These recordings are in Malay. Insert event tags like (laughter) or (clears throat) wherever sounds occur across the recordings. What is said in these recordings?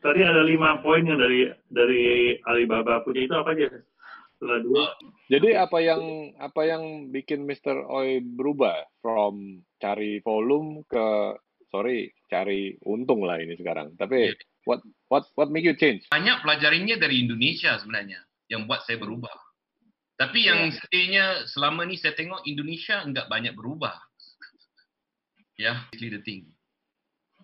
tadi ada lima poin yang dari dari Alibaba punya itu apa aja? Setelah dua. Jadi apa yang apa yang bikin Mr. Oi berubah from cari volume ke sorry cari untung lah ini sekarang. Tapi Iya. what what what make you change? Banyak pelajarinya dari Indonesia sebenarnya yang buat saya berubah. Tapi yang Ya. sedihnya selama ni saya tengok Indonesia enggak banyak berubah. (laughs) Ya, yeah, the thing.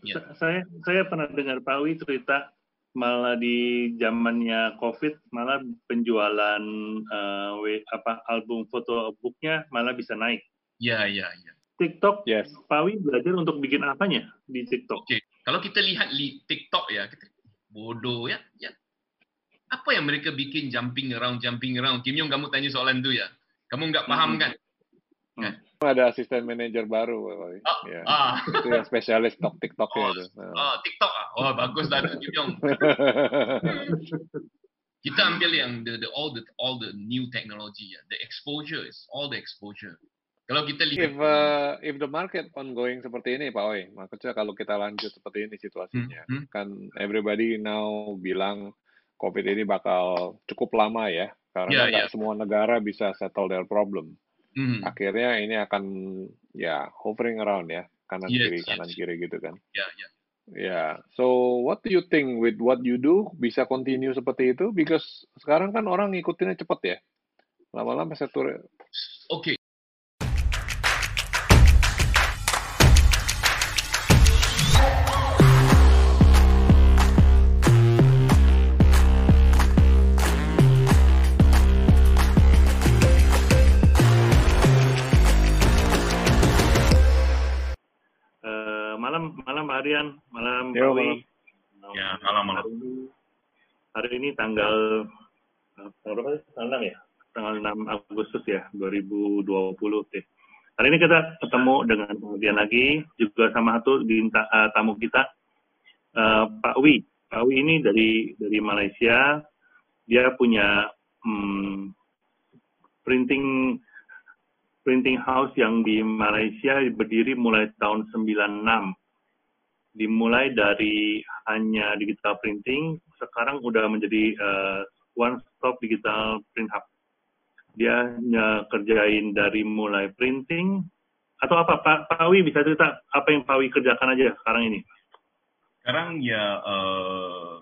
Ya. Sa- Saya saya pernah dengar Pak Wi cerita malah di zamannya COVID malah penjualan eh, we- apa album foto booknya malah bisa naik. Ya, ya, ya. TikTok, Yes. Pak Wi belajar untuk bikin apanya di TikTok? Okey, kalau kita lihat li TikTok ya, kita bodoh ya, ya. Apa yang mereka bikin jumping around, jumping around? Kim Yong, kamu tanya soalan tu ya. Kamu enggak paham Hmm. kan? Ada asisten manajer baru. Ah, Ya. ah. Itu yang spesialis tok TikToknya Oh, itu. Nah. Oh, TikTok ah. Oh, bagus lah Yong. (laughs) Kita ambil yang the, the all the all the new technology ya. The exposure is all the exposure. Kalau kita lihat if uh, if the market ongoing seperti ini, Pak Oi, maksudnya kalau kita lanjut seperti ini situasinya, Hmm, hmm. kan everybody now bilang COVID ini bakal cukup lama ya, karena Ya, nggak ya. semua negara bisa settle their problem. Hmm. Akhirnya ini akan ya hovering around ya, kanan Yes, kiri yes. kanan kiri gitu kan. Ya, ya. Ya, so what do you think with what you do bisa continue seperti itu? Because sekarang kan orang ngikutinnya cepet ya, lama-lama satu Okey. Eh, Aryan, malam Yo, Pak malam. Ya, malam malam. Hari ini, hari ini tanggal eh, tanggal berapa? sih? Tanggal 6 ya? Tanggal 6 Agustus ya, 2020. Oke. Hari ini kita ketemu dengan Pak Aryan lagi, juga sama satu bintang eh, tamu kita, eh, Pak Wi. Pak Wi ini dari dari Malaysia, dia punya hmm, printing printing house yang di Malaysia berdiri mulai tahun 96 dimulai dari hanya digital printing, sekarang udah menjadi uh, one stop digital print hub. Dia kerjain dari mulai printing atau apa Pak Pak Wi bisa cerita apa yang Pak Wi kerjakan aja sekarang ini? Sekarang ya uh,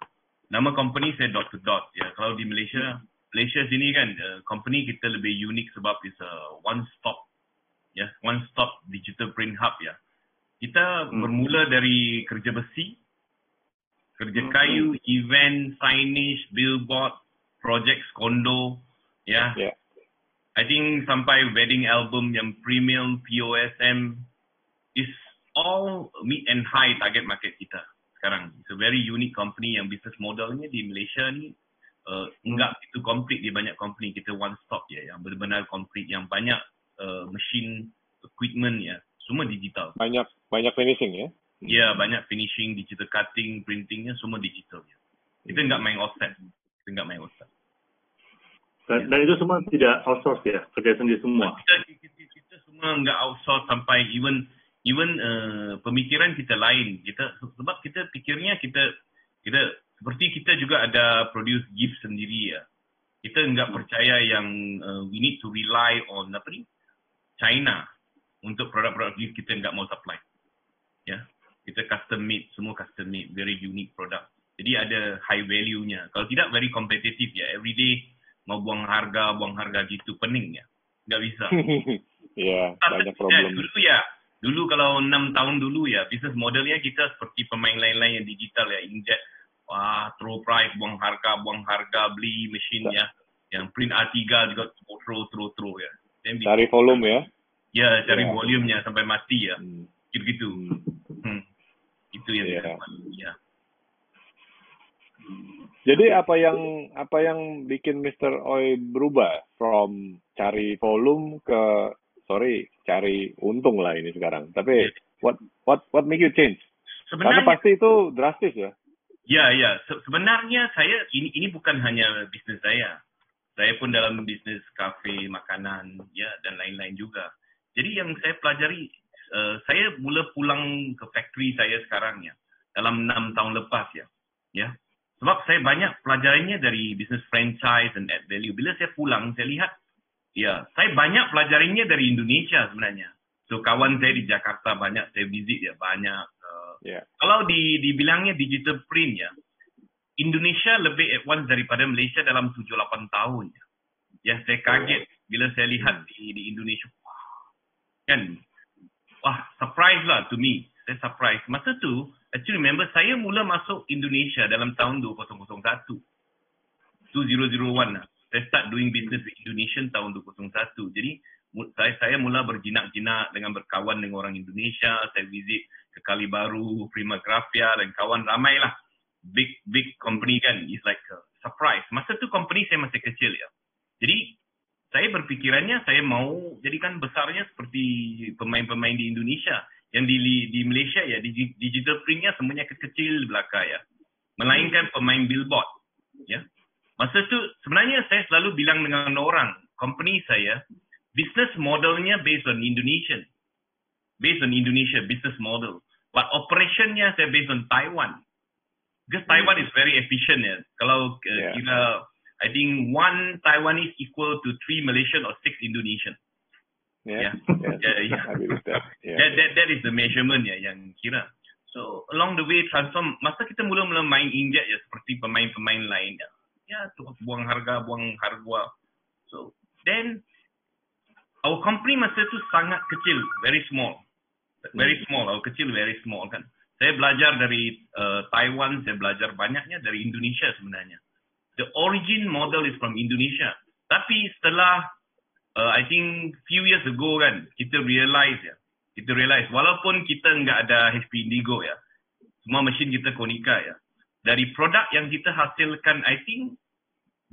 nama company saya dot to dot ya. Kalau di Malaysia Malaysia sini kan uh, company kita lebih unik sebab is a one stop ya, one stop digital print hub ya. Kita Hmm. bermula dari kerja besi, kerja Hmm. kayu, event, signage, billboard, projects kondo ya. ya. I think sampai wedding album yang premium POSM is all mid and high target market kita sekarang. It's a very unique company yang business modelnya di Malaysia ni uh, enggak itu complete di banyak company kita one stop ya yang benar-benar complete yang banyak uh, machine equipment ya semua digital. Banyak banyak finishing ya. Ya banyak finishing, digital cutting, printingnya semua digital ya. Kita enggak main offset. Kita enggak main offset. Dan, dan itu semua tidak outsource ya, kerja sendiri semua. kita, kita, kita semua nggak outsource sampai even even uh, pemikiran kita lain kita sebab kita pikirnya kita kita seperti kita juga ada produce gift sendiri ya kita nggak percaya yang uh, we need to rely on apa ni China untuk produk-produk gift kita nggak mau supply. Ya. Kita custom made semua custom made very unique product. Jadi ada high value nya kalau tidak very competitive ya. Everyday mau buang harga buang harga gitu pening ya. Nggak bisa. (laughs) Ya, banyak Ya, problem. dulu ya, dulu kalau enam tahun dulu ya, bisnes modelnya kita seperti pemain lain-lain yang digital ya, inject, wah, throw price, buang harga, buang harga, beli mesin ya, yang print A3 juga throw, throw, throw ya. Then Cari volume ya. Ya, cari Ya. volumenya sampai mati ya, Hmm. gitu-gitu. Hmm. Itu yang kita buat, ya. Jadi apa yang apa yang bikin Mr. Oi berubah from cari volume ke sorry cari untung lah ini sekarang. Tapi what what what make you change? Karena Sebenarnya pasti itu drastis ya. Ya, ya. Se- sebenarnya saya ini ini bukan hanya bisnis saya. Saya pun dalam bisnis kafe, makanan, ya dan lain-lain juga. Jadi yang saya pelajari, uh, saya mula pulang ke factory saya sekarang ya dalam enam tahun lepas ya, ya. Sebab saya banyak pelajarinya dari business franchise and add value. Bila saya pulang, saya lihat, ya, saya banyak pelajarinya dari Indonesia sebenarnya. So, kawan saya di Jakarta banyak saya visit ya, banyak. Uh, Yeah. Kalau di dibilangnya digital print ya, Indonesia lebih advance daripada Malaysia dalam 7-8 tahun. Ya, ya saya kaget bila saya lihat di, di Indonesia. Kan? Wah, surprise lah to me. Saya surprise. Masa tu, actually remember, saya mula masuk Indonesia dalam tahun 2001. 2001 lah. Saya start doing business with Indonesian tahun 2001. Jadi, saya saya mula berjinak-jinak dengan berkawan dengan orang Indonesia. Saya visit ke Kali Baru, Prima Grafia dan kawan ramai lah. Big big company kan. It's like a surprise. Masa tu company saya masih kecil ya. Jadi saya berpikirannya saya mau jadikan besarnya seperti pemain-pemain di Indonesia. Yang di di Malaysia ya digi- digital printnya semuanya kecil belaka ya. Melainkan pemain billboard ya. Masa tu sebenarnya saya selalu bilang dengan orang, company saya business modelnya based on Indonesian. Based on Indonesia business model. But operationnya saya based on Taiwan. Because Taiwan is very efficient ya. Kalau uh, Yeah. kira I think one Taiwanese equal to three Malaysian or six Indonesian. Yeah. Yeah. (laughs) Yeah, yeah. I believe that. Yeah. That, that that is the measurement ya yang kira. So along the way transform masa kita mula-mula main inject ya seperti pemain-pemain lain ya. Ya tu buang harga, buang harga. So then our company masa tu sangat kecil, very small. Very small, our kecil very small kan. Saya belajar dari uh, Taiwan, saya belajar banyaknya dari Indonesia sebenarnya. The origin model is from Indonesia. Tapi setelah uh, I think few years ago kan, kita realize ya, kita realize walaupun kita nggak ada HP Indigo ya, semua mesin kita Konica ya. Dari produk yang kita hasilkan, I think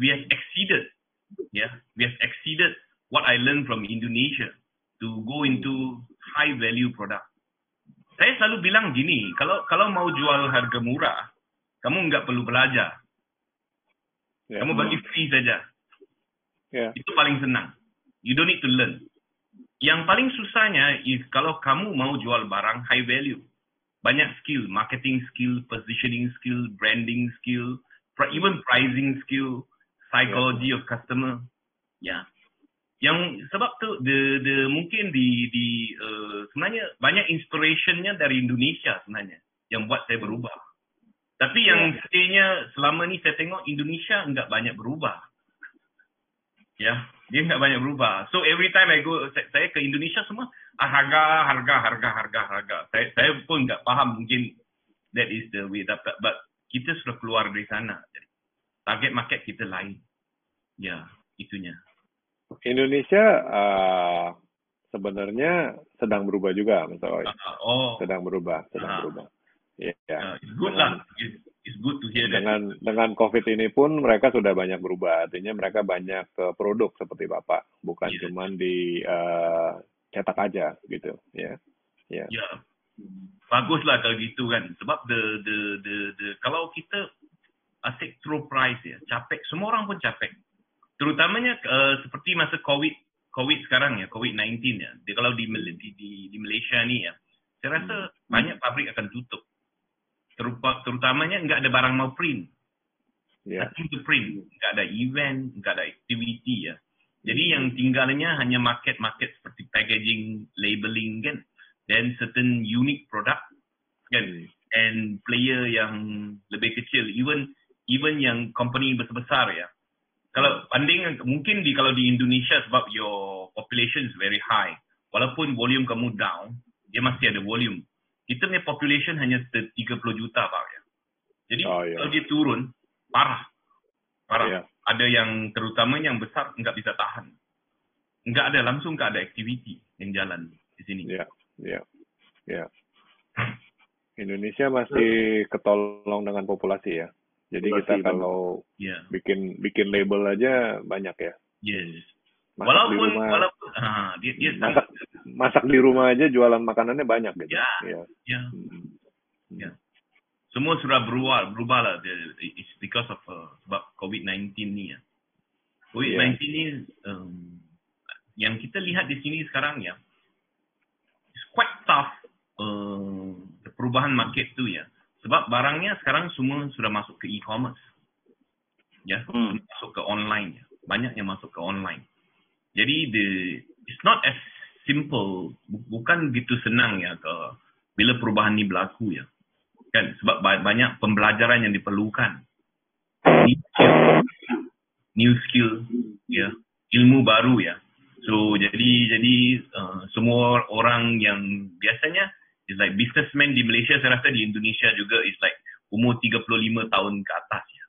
we have exceeded, yeah, we have exceeded what I learned from Indonesia to go into high value product. Saya selalu bilang gini, kalau kalau mau jual harga murah, kamu nggak perlu belajar, Yeah. kamu bagi free saja. Yeah. Itu paling senang. You don't need to learn. Yang paling susahnya is kalau kamu mau jual barang high value. Banyak skill, marketing skill, positioning skill, branding skill, even pricing skill, psychology of customer. Ya. Yang sebab tu the the mungkin di di uh, sebenarnya banyak inspirationnya dari Indonesia sebenarnya yang buat saya berubah. Tapi yang Ya. sedihnya selama ni saya tengok Indonesia enggak banyak berubah. Ya, dia enggak banyak berubah. So every time I go saya, saya ke Indonesia semua ah, harga harga harga harga harga. Saya saya pun enggak faham mungkin that is the way but, but kita sudah keluar dari sana. Jadi, target market kita lain. Ya, itunya. Indonesia uh, sebenarnya sedang berubah juga, Mr. Oi. Ah, oh, Sedang berubah, sedang Ah. berubah. Ya. uh, it's good lah. It's, it's good to hear that. Dengan dengan COVID ini pun mereka sudah banyak berubah. Artinya mereka banyak ke produk seperti Bapak, bukan Yes. cuman di uh, cetak aja gitu, ya. Ya. Ya. Baguslah kalau gitu kan. Sebab the the the the kalau kita asyik throw price ya, capek. Semua orang pun capek. Terutamanya uh, seperti masa COVID COVID sekarang ya, COVID-19 ya. Dia kalau di, di di di Malaysia ni ya, saya rasa banyak pabrik akan tutup. Terupa, terutamanya enggak ada barang mau print. Ya. Nothing to print. Enggak ada event, enggak ada activity ya. Jadi yang tinggalnya hanya market-market seperti packaging, labeling kan. Then certain unique product kan. And player yang lebih kecil. Even even yang company besar-besar ya. Kalau banding mungkin di kalau di Indonesia sebab your population is very high. Walaupun volume kamu down, dia masih ada volume. Kita punya population hanya 30 juta Pak ya. Jadi Oh, ya. kalau dia turun, parah. Parah. Ya. Ada yang terutama yang besar nggak bisa tahan. Nggak ada, langsung nggak ada activity yang jalan di sini. Ya, ya, ya. Indonesia masih ketolong dengan populasi ya. Jadi Populasi kita kalau Ya, bikin bikin label aja banyak ya. yes. Masak di Walaupun rumah, walaupun ah, dia dia masak masak di rumah aja jualan makanannya banyak gitu. Ya. Ya. ya, Hmm. ya. Semua sudah berubah, berubah lah. It's because of uh, sebab COVID-19 ni ya. COVID-19 ni um, yang kita lihat di sini sekarang ya, it's quite tough uh, perubahan market tu ya. Sebab barangnya sekarang semua sudah masuk ke e-commerce. Ya, Hmm. masuk ke online. Banyak yang masuk ke online. Jadi the it's not as simple, bu- bukan gitu senang ya ke bila perubahan ni berlaku ya. Kan sebab ba- banyak pembelajaran yang diperlukan. New skill, new skill ya, ilmu baru ya. So jadi jadi uh, semua orang yang biasanya is like businessman di Malaysia saya rasa di Indonesia juga is like umur 35 tahun ke atas ya.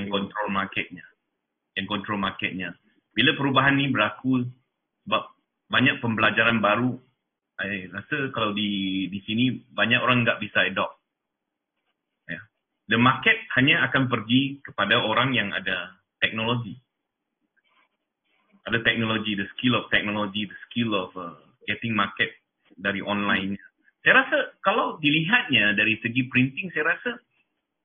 Yang control marketnya. Yang control marketnya. Bila perubahan ni berlaku sebab banyak pembelajaran baru saya rasa kalau di di sini banyak orang nggak bisa adopt. Ya. The market hanya akan pergi kepada orang yang ada teknologi. Ada teknologi, the skill of technology, the skill of uh, getting market dari online. Saya rasa kalau dilihatnya dari segi printing, saya rasa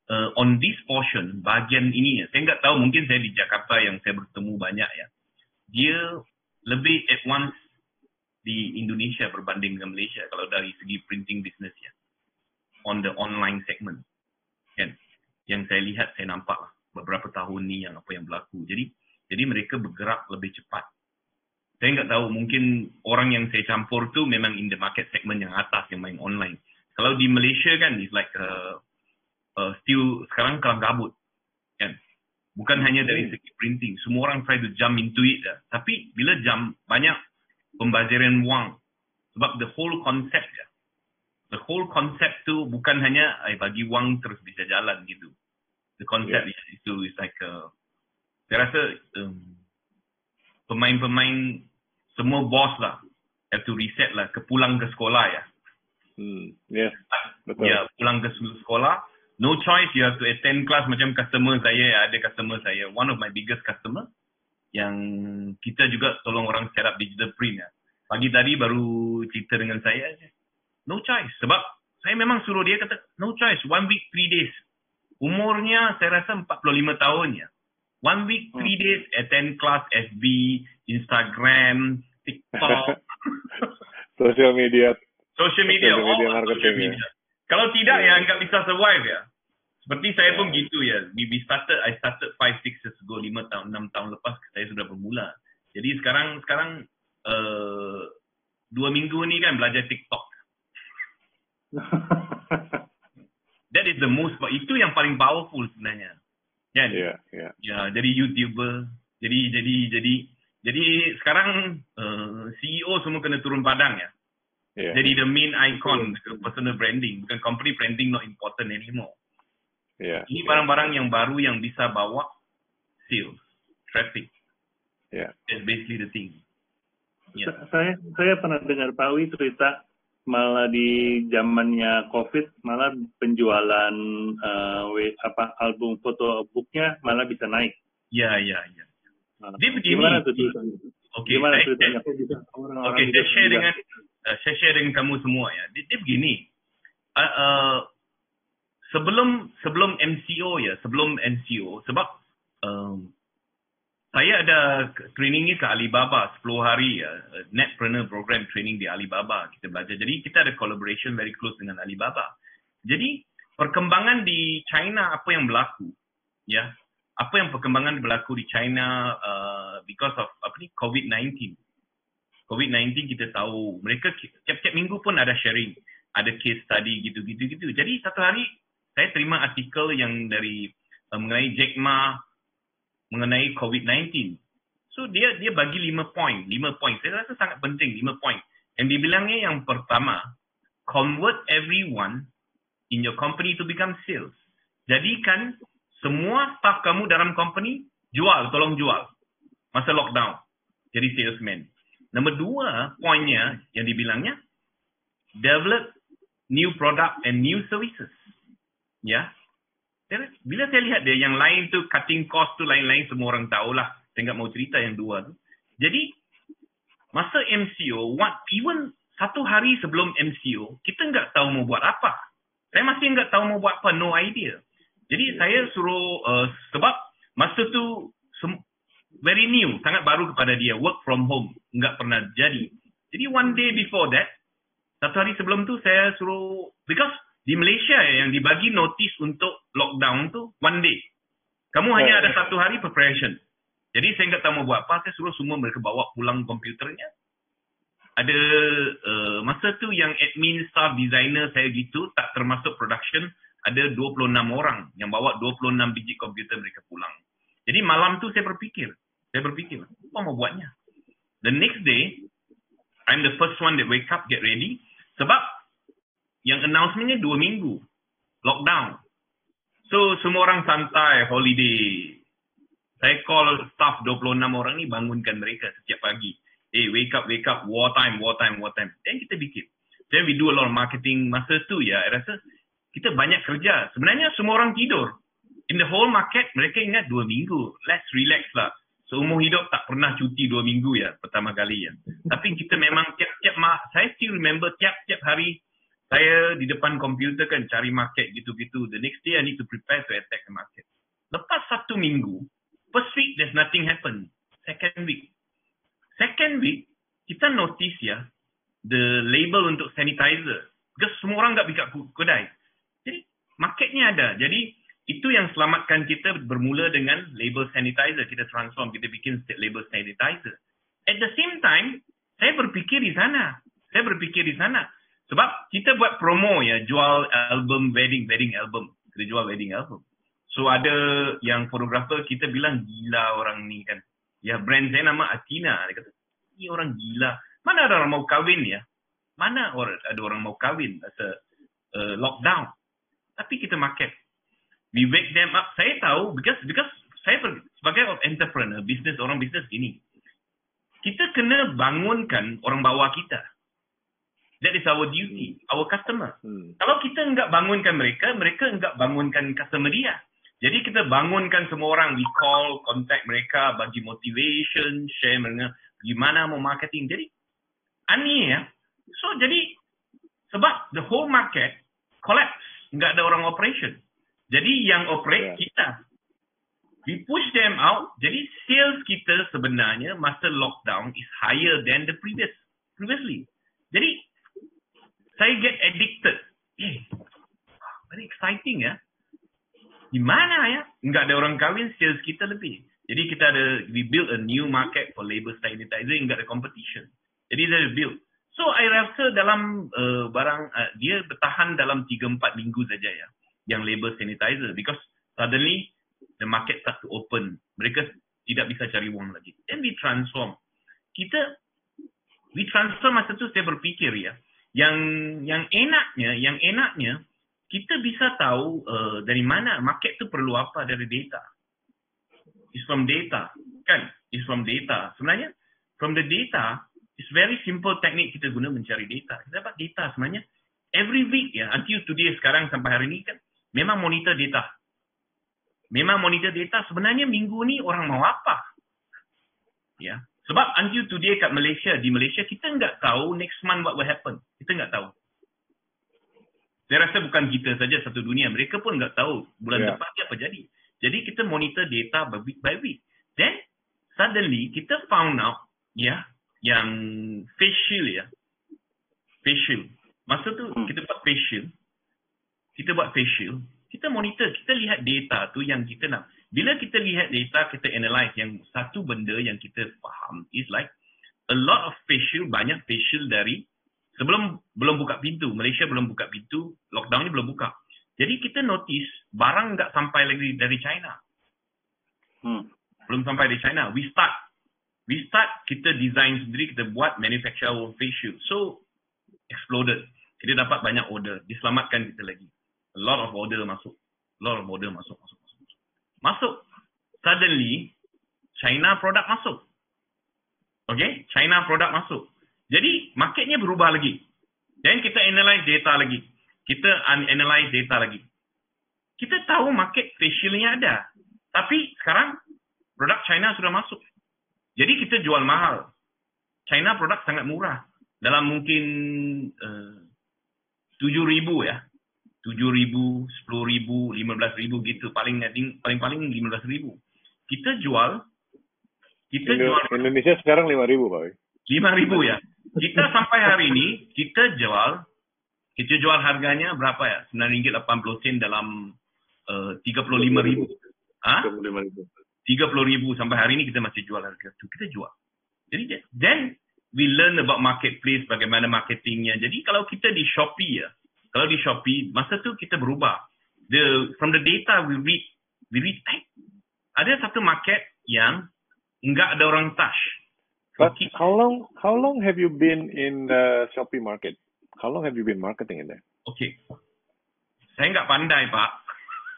uh, on this portion, bahagian ini, ya, saya nggak tahu mungkin saya di Jakarta yang saya bertemu banyak ya, dia lebih advance di Indonesia berbanding dengan Malaysia kalau dari segi printing business ya, on the online segment, kan? Yang saya lihat, saya nampak lah beberapa tahun ni yang apa yang berlaku. Jadi jadi mereka bergerak lebih cepat. Saya nggak tahu, mungkin orang yang saya campur tu memang in the market segment yang atas yang main online. Kalau di Malaysia kan, it's like uh, uh, still sekarang kelam kabut. Kan? Bukan hanya dari segi printing. Semua orang try to jump into it. Dah. Tapi bila jump, banyak pembaziran wang. Sebab the whole concept ya. The whole concept tu bukan hanya eh, bagi wang terus bisa jalan gitu. The concept yeah. is, itu is like uh, saya rasa um, pemain-pemain semua bos lah have to reset lah ke pulang ke sekolah ya. Hmm. Yes. Betul. Ya, pulang ke sekolah. No choice, you have to attend class macam customer saya, ada customer saya. One of my biggest customer yang kita juga tolong orang set up digital print ya. Pagi tadi baru cerita dengan saya, no choice. Sebab saya memang suruh dia kata, no choice, one week, three days. Umurnya saya rasa 45 tahun ya. One week, three days, attend class FB, Instagram, TikTok, (laughs) Social media. social media, Social media marketing, social ya. media. Kalau tidak Ya. ya nggak bisa survive ya. Seperti saya pun Ya. gitu ya. We, we started, I started five, six years ago, lima tahun, enam tahun lepas saya sudah bermula. Jadi sekarang sekarang uh, dua minggu ni kan belajar TikTok. (laughs) That is the most, itu yang paling powerful sebenarnya. Kan? Iya, iya. Ya, jadi YouTuber. Jadi jadi jadi jadi sekarang uh, CEO semua kena turun padang ya. Iya. Jadi the main icon ke personal branding, bukan company branding not important anymore. Iya. Ini barang-barang yang baru yang bisa bawa sales, traffic. Iya. That's basically the thing. Ya. saya saya pernah dengar Pak Wi cerita malah di zamannya COVID malah penjualan eh, we- apa album foto booknya malah bisa naik. Ya, ya, ya. Nah, Dia begini. Gimana tuh ceritanya? Oke, Gimana saya, ceritanya? saya, share bilang, dengan uh, saya share dengan kamu semua ya. Dia begini. Uh, uh, sebelum sebelum MCO ya, sebelum MCO sebab um, saya ada training ni ke Alibaba 10 hari uh, Netpreneur program training di Alibaba kita belajar. Jadi kita ada collaboration very close dengan Alibaba. Jadi perkembangan di China apa yang berlaku ya? Apa yang perkembangan berlaku di China uh, because of apa ni COVID-19. COVID-19 kita tahu mereka tiap-tiap minggu pun ada sharing, ada case study gitu-gitu gitu. Jadi satu hari saya terima artikel yang dari uh, mengenai Jack Ma mengenai COVID-19. So dia dia bagi lima point, lima point. Saya rasa sangat penting lima point. Yang dibilangnya yang pertama, convert everyone in your company to become sales. Jadikan semua staff kamu dalam company jual, tolong jual. Masa lockdown. Jadi salesman. Nombor dua, poinnya yang dibilangnya, develop new product and new services. Ya. Bila saya lihat dia, yang lain tu cutting cost tu lain-lain semua orang tahulah. Saya nggak mau cerita yang dua tu. Jadi, masa MCO, what, even satu hari sebelum MCO, kita nggak tahu mau buat apa. Saya masih nggak tahu mau buat apa, no idea. Jadi saya suruh, uh, sebab masa tu very new, sangat baru kepada dia, work from home, nggak pernah jadi. Jadi one day before that, satu hari sebelum tu saya suruh, because di Malaysia ya, yang dibagi notice untuk lockdown tu one day. Kamu hanya Oh. ada satu hari preparation. Jadi saya nggak tahu mau buat apa, saya suruh semua mereka bawa pulang komputernya. Ada uh, masa tu yang admin, staff, designer saya gitu, tak termasuk production, ada 26 orang yang bawa 26 biji komputer mereka pulang. Jadi malam tu saya berfikir, saya berfikir, apa mau buatnya? The next day, I'm the first one that wake up, get ready. Sebab yang announcementnya dua minggu. Lockdown. So, semua orang santai, holiday. Saya call staff 26 orang ni bangunkan mereka setiap pagi. Hey, wake up, wake up, war time, war time, war time. Then kita bikin. Then we do a lot of marketing masa tu ya. I rasa kita banyak kerja. Sebenarnya semua orang tidur. In the whole market, mereka ingat dua minggu. Let's relax lah. Seumur hidup tak pernah cuti dua minggu ya, pertama kali ya. Tapi kita memang tiap-tiap, saya still remember tiap-tiap hari saya di depan komputer kan cari market gitu-gitu. The next day I need to prepare to attack the market. Lepas satu minggu, first week there's nothing happen. Second week. Second week, kita notice ya, the label untuk sanitizer. Because semua orang nggak buka kedai. Jadi, marketnya ada. Jadi, itu yang selamatkan kita bermula dengan label sanitizer. Kita transform, kita bikin label sanitizer. At the same time, saya berfikir di sana. Saya berfikir di sana. Sebab kita buat promo ya, jual album wedding, wedding album. Kita jual wedding album. So ada yang fotografer kita bilang gila orang ni kan. Ya brand saya nama Atina. Dia kata, ni orang gila. Mana ada orang mau kahwin ya? Mana orang, ada orang mau kahwin masa uh, lockdown? Tapi kita market. We wake them up. Saya tahu because because saya ber- sebagai entrepreneur, bisnes orang bisnes gini. Kita kena bangunkan orang bawah kita. That is our duty, our customer. Hmm. Kalau kita enggak bangunkan mereka, mereka enggak bangunkan customer dia. Jadi kita bangunkan semua orang, we call, contact mereka, bagi motivation, share mereka, gimana mau marketing. Jadi, ani ya. So, jadi, sebab the whole market collapse. Enggak ada orang operation. Jadi, yang operate Yeah. kita. We push them out. Jadi, sales kita sebenarnya masa lockdown is higher than the previous previously. Jadi, saya get addicted. Eh, very exciting ya. Di mana ya? Enggak ada orang kahwin, sales kita lebih. Jadi kita ada, we build a new market for label sanitizer, enggak ada competition. Jadi saya build. So, I rasa dalam uh, barang, uh, dia bertahan dalam 3-4 minggu saja ya, yang label sanitizer. Because suddenly, the market start to open. Mereka tidak bisa cari wang lagi. Then we transform. Kita, we transform masa tu saya berfikir ya, yang yang enaknya, yang enaknya kita bisa tahu uh, dari mana market tu perlu apa dari data. Is from data, kan? Is from data. Sebenarnya from the data, it's very simple teknik kita guna mencari data. Kita dapat data sebenarnya every week ya, until today sekarang sampai hari ini kan, memang monitor data. Memang monitor data sebenarnya minggu ni orang mau apa. Ya. Sebab until today kat Malaysia, di Malaysia kita enggak tahu next month what will happen. Kita enggak tahu. Saya rasa bukan kita saja satu dunia. Mereka pun enggak tahu bulan Yeah. depan apa jadi. Jadi kita monitor data by week by week. Then suddenly kita found out ya yang facial ya. Facial. Masa tu Hmm. kita buat facial. Kita buat facial. Kita monitor, kita lihat data tu yang kita nak. Bila kita lihat data, kita analyze yang satu benda yang kita faham is like a lot of facial, banyak facial dari sebelum belum buka pintu. Malaysia belum buka pintu, lockdown ni belum buka. Jadi kita notice barang enggak sampai lagi dari China. Hmm. Belum sampai dari China. We start. We start, kita design sendiri, kita buat manufacture our face shield. So, exploded. Kita dapat banyak order. Diselamatkan kita lagi. A lot of order masuk. A lot of order masuk, masuk, masuk. Suddenly, China produk masuk. Okay? China produk masuk. Jadi, marketnya berubah lagi. Dan kita analyze data lagi. Kita analyze data lagi. Kita tahu market facialnya ada. Tapi sekarang produk China sudah masuk. Jadi kita jual mahal. China produk sangat murah. Dalam mungkin uh, 7,000 ya. 7,000, 10,000, 15,000 gitu. Paling paling-paling 15,000. Kita jual kita Indo- jual Indonesia sekarang 5.000 Pak. 5,000 ya. Kita sampai hari ini kita jual Kita jual harganya berapa ya? RM9.80 dalam uh, RM35,000. Ha? RM25,000. 30,000 sampai hari ini kita masih jual harga tu. Kita jual. Jadi then we learn about marketplace, bagaimana marketingnya. Jadi kalau kita di Shopee ya, kalau di Shopee masa tu kita berubah. The from the data we read, we read eh, ada satu market yang enggak ada orang touch. But how long how long have you been in the Shopee market? How long have you been marketing in there? Okay. Saya enggak pandai, Pak.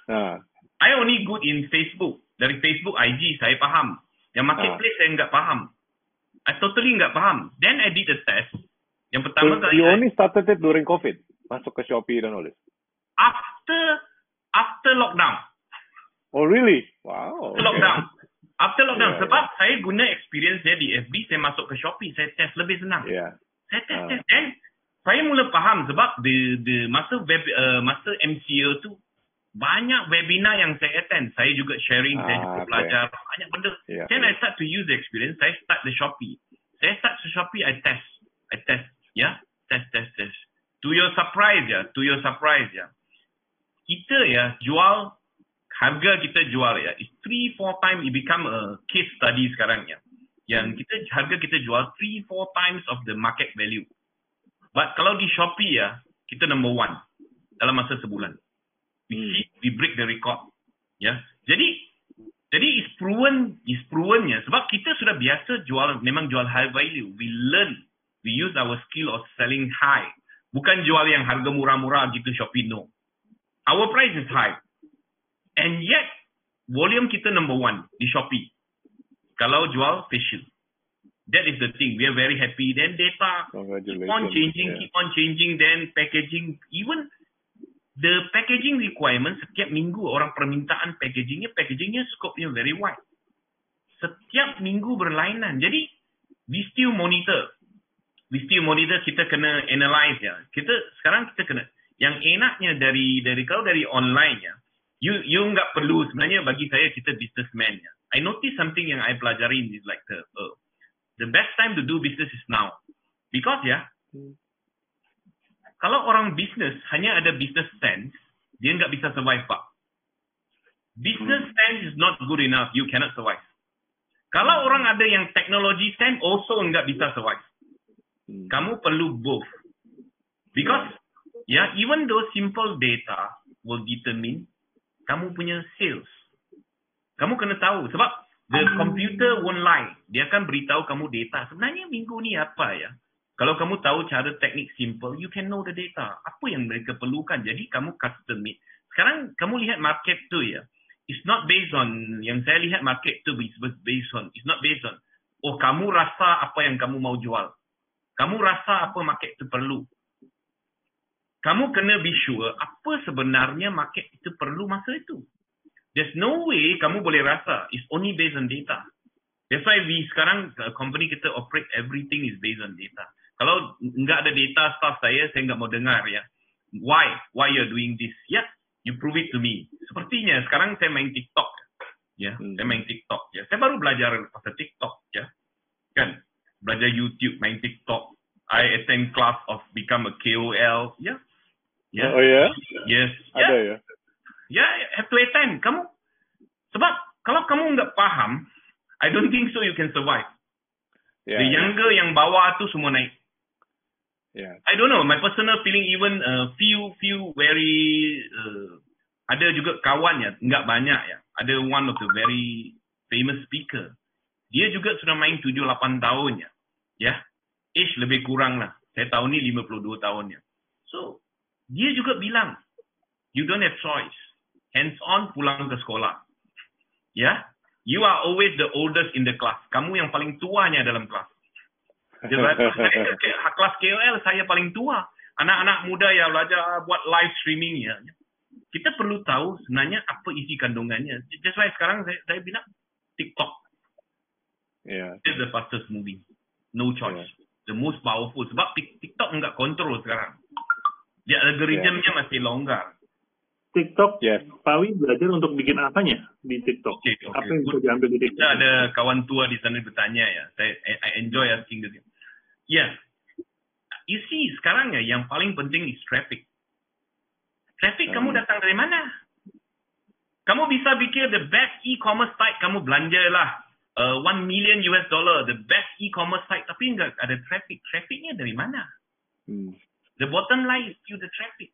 Ah, I only good in Facebook. Dari Facebook, IG saya faham. Yang marketplace saya enggak faham. I totally enggak faham. Then I did a test. Yang so pertama kali you I- only started it during COVID, masuk ke Shopee dan all this. after after lockdown. Oh really? Wow. After lockdown. After lockdown. Yeah, Sebab saya guna experience saya di FB, saya masuk ke Shopee, saya test lebih senang. Yeah. Saya test Ah. test. Then saya mula faham sebab the the masa web uh, masa MCO tu banyak webinar yang saya attend. Saya juga sharing, saya Ah, juga okay. belajar banyak benda. Yeah. Then I start to use the experience. Saya start the Shopee. Saya start to Shopee, I test. I test. Ya. Test, test, test. To your surprise ya. To your surprise ya. Kita ya jual harga kita jual ya. It's three, four times it become a case study sekarang ya. Yang kita harga kita jual three, four times of the market value. But kalau di Shopee ya, kita number one dalam masa sebulan. We Hmm. hit, we break the record. Ya. Jadi jadi is proven, is proven ya. Sebab kita sudah biasa jual, memang jual high value. We learn, we use our skill of selling high. Bukan jual yang harga murah-murah gitu Shopee, no. Our price is high. And yet, volume kita number one di Shopee. Kalau jual facial. That is the thing. We are very happy. Then data keep on changing, Yeah. keep on changing. Then packaging, even the packaging requirement setiap minggu orang permintaan packagingnya, packagingnya scope-nya very wide. Setiap minggu berlainan. Jadi we still monitor. We still monitor. Kita kena analyze ya. Kita sekarang kita kena. Yang enaknya dari dari kalau dari online ya, you you nggak perlu sebenarnya bagi saya kita businessman ya. I notice something yang I pelajari is like the uh, the best time to do business is now. Because ya, Hmm. kalau orang business hanya ada business sense, dia nggak bisa survive pak. Business sense is not good enough, you cannot survive. Kalau orang ada yang technology sense, also nggak bisa survive. Hmm. Kamu perlu both. Because, ya, even though simple data will determine kamu punya sales. Kamu kena tahu sebab the computer won't lie. Dia akan beritahu kamu data. Sebenarnya minggu ni apa ya? Kalau kamu tahu cara teknik simple, you can know the data. Apa yang mereka perlukan. Jadi kamu custom made. Sekarang kamu lihat market tu ya. It's not based on yang saya lihat market tu is based on. It's not based on. Oh kamu rasa apa yang kamu mau jual. Kamu rasa apa market itu perlu. Kamu kena be sure apa sebenarnya market itu perlu masa itu. There's no way kamu boleh rasa. It's only based on data. That's why we sekarang uh, company kita operate everything is based on data. Kalau enggak ada data staff saya, saya enggak mau dengar ya. Why? Why you're doing this? Ya, you prove it to me. Sepertinya sekarang saya main TikTok. Ya, Hmm. saya main TikTok ya. Saya baru belajar pasal TikTok ya. Kan? Belajar YouTube, main TikTok. I attend class of become a KOL. Ya. Ya. Oh ya? Yes. Ada ya? Ya, have to attend. Kamu sebab kalau kamu nggak paham, I don't think so you can survive. Ya. The younger yang bawah tu semua naik. Ya. I don't know. My personal feeling even uh, few few very uh, ada juga kawan ya, nggak banyak ya. Ada one of the very famous speaker. Dia juga sudah main 7 8 tahun ya. Ya. Age lebih kurang lah. Saya tahun ni 52 tahun ya. So, dia juga bilang, you don't have choice. Hands on pulang ke sekolah. Ya. You are always the oldest in the class. Kamu yang paling tuanya dalam kelas. Dia saya ke- kelas KOL saya paling tua. Anak-anak muda yang belajar buat live streaming ya. Kita perlu tahu sebenarnya apa isi kandungannya. That's why sekarang saya, saya bilang TikTok Ya. is the fastest moving. No choice. The most powerful. Sebab Tik- TikTok enggak kontrol sekarang. Dia algoritmnya masih longgar. TikTok, Yes. Pak Wi belajar untuk bikin apanya di TikTok? Oke, oke. Apa yang bisa diambil di TikTok? Kita ada kawan tua di sana bertanya ya. Saya I, I enjoy asking this. Ya. you see sekarang ya yang paling penting is traffic. Traffic kamu Hmm. datang dari mana? Kamu bisa bikin the best e-commerce site kamu belanja lah. Uh, 1 million US dollar, the best e-commerce site tapi enggak ada traffic. Trafficnya dari mana? Hmm. The bottom line is you the traffic.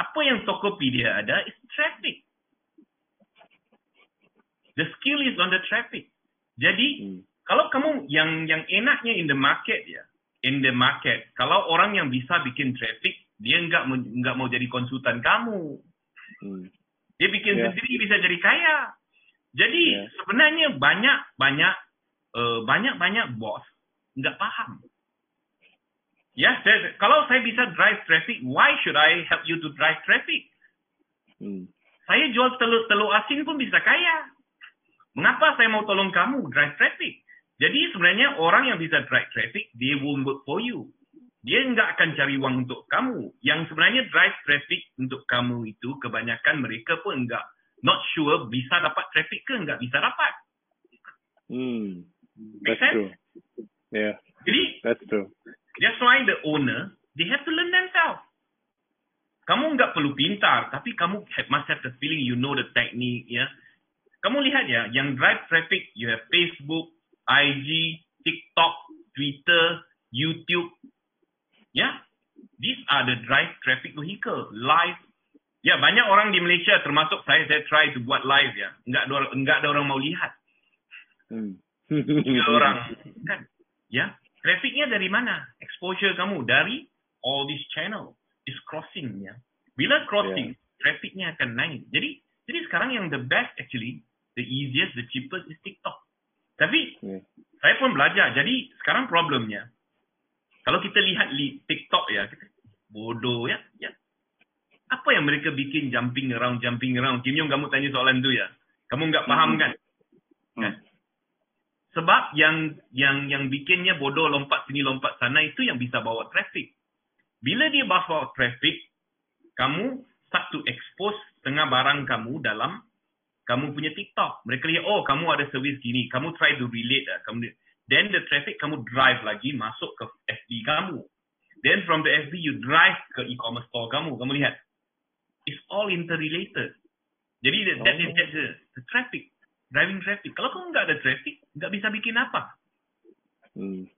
Apa yang Tokopedia ada is traffic. The skill is on the traffic. Jadi Hmm. kalau kamu yang yang enaknya in the market ya, in the market, kalau orang yang bisa bikin traffic, dia enggak enggak mau jadi konsultan kamu. Hmm. Dia bikin Yeah. sendiri bisa jadi kaya. Jadi Yeah. sebenarnya banyak banyak uh, banyak banyak bos nggak paham. Ya, saya, kalau saya bisa drive traffic, why should I help you to drive traffic? Hmm. Saya jual telur telur asin pun bisa kaya. Mengapa saya mau tolong kamu drive traffic? Jadi sebenarnya orang yang bisa drive traffic, dia will work for you. Dia nggak akan cari uang untuk kamu. Yang sebenarnya drive traffic untuk kamu itu kebanyakan mereka pun nggak not sure bisa dapat traffic ke nggak bisa dapat. Hmm. Make That's sense? true. Yeah, Jadi that's true. That's why the owner, they have to learn themselves. Kamu nggak perlu pintar, tapi kamu have, must have the feeling you know the technique, ya. Kamu lihat ya, yang drive traffic, you have Facebook, IG, TikTok, Twitter, YouTube, ya. These are the drive traffic vehicle, live. Ya, banyak orang di Malaysia, termasuk saya, saya try to buat live ya. Nggak ada, orang- nggak ada orang mau lihat. Hmm. tiga orang. Kan? Ya. Trafficnya dari mana? Exposure kamu. Dari all this channel. Is crossing ya. Bila crossing trafficnya akan naik. Jadi jadi sekarang yang the best actually the easiest the cheapest is TikTok. Tapi Yeah. saya pun belajar. Jadi sekarang problemnya kalau kita lihat li TikTok ya kita bodoh ya. Ya apa yang mereka bikin jumping around jumping around Kim Yong kamu tanya soalan tu ya kamu nggak paham Hmm. kan Hmm. Kan? Sebab yang yang yang bikinnya bodoh lompat sini lompat sana itu yang bisa bawa traffic. Bila dia bawa traffic, kamu start to expose tengah barang kamu dalam kamu punya TikTok. Mereka lihat, oh kamu ada servis gini, kamu try to relate lah. Kamu, then the traffic kamu drive lagi masuk ke FB kamu. Then from the FB you drive ke e-commerce store kamu. Kamu lihat, it's all interrelated. Jadi that, that is Oh. that's the, the traffic, driving traffic. Kalau kamu nggak ada traffic, nggak bisa bikin apa. Hmm.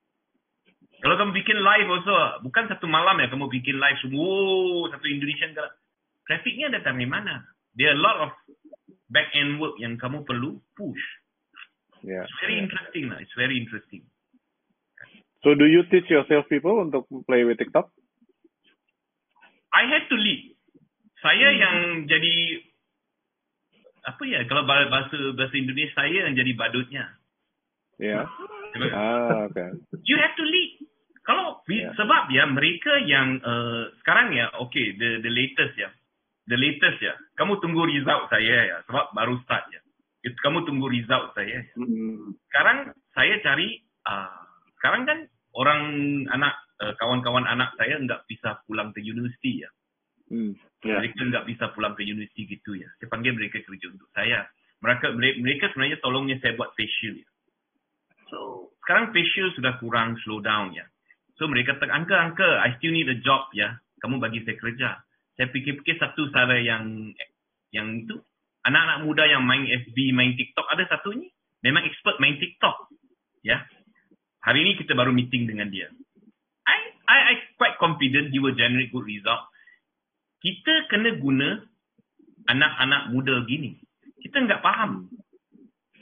Kalau kamu bikin live also, bukan satu malam ya kamu bikin live semua, oh, satu Indonesian ke Trafficnya datang dari mana? There are a lot of back end work yang kamu perlu push. Yeah. It's very interesting lah. It's very interesting. So do you teach your salespeople untuk play with TikTok? I had to lead. Saya Hmm. yang jadi apa ya kalau bah- bahasa bahasa Indonesia saya yang jadi badutnya. Yeah. Ah, okay. You have to lead. Kalau Yeah. sebab ya mereka yang uh, sekarang ya okay the the latest ya. The latest ya. Kamu tunggu result saya ya sebab baru start ya. Kamu tunggu result saya. ya. Hmm. Sekarang saya cari uh, sekarang kan orang anak uh, kawan-kawan anak saya nggak bisa pulang ke universiti ya. Hmm. Ya. Mereka nggak bisa pulang ke universiti gitu ya. Saya panggil mereka kerja untuk saya. Mereka mere- mereka sebenarnya tolongnya saya buat facial ya. So, sekarang facial sudah kurang slow down ya. So, mereka tak angka angka, I still need a job ya. Kamu bagi saya kerja. Saya fikir-fikir satu cara yang yang itu anak-anak muda yang main FB, main TikTok ada satu ni memang expert main TikTok. Ya. Hari ini kita baru meeting dengan dia. I I I quite confident he will generate good result kita kena guna anak-anak muda gini. Kita nggak paham.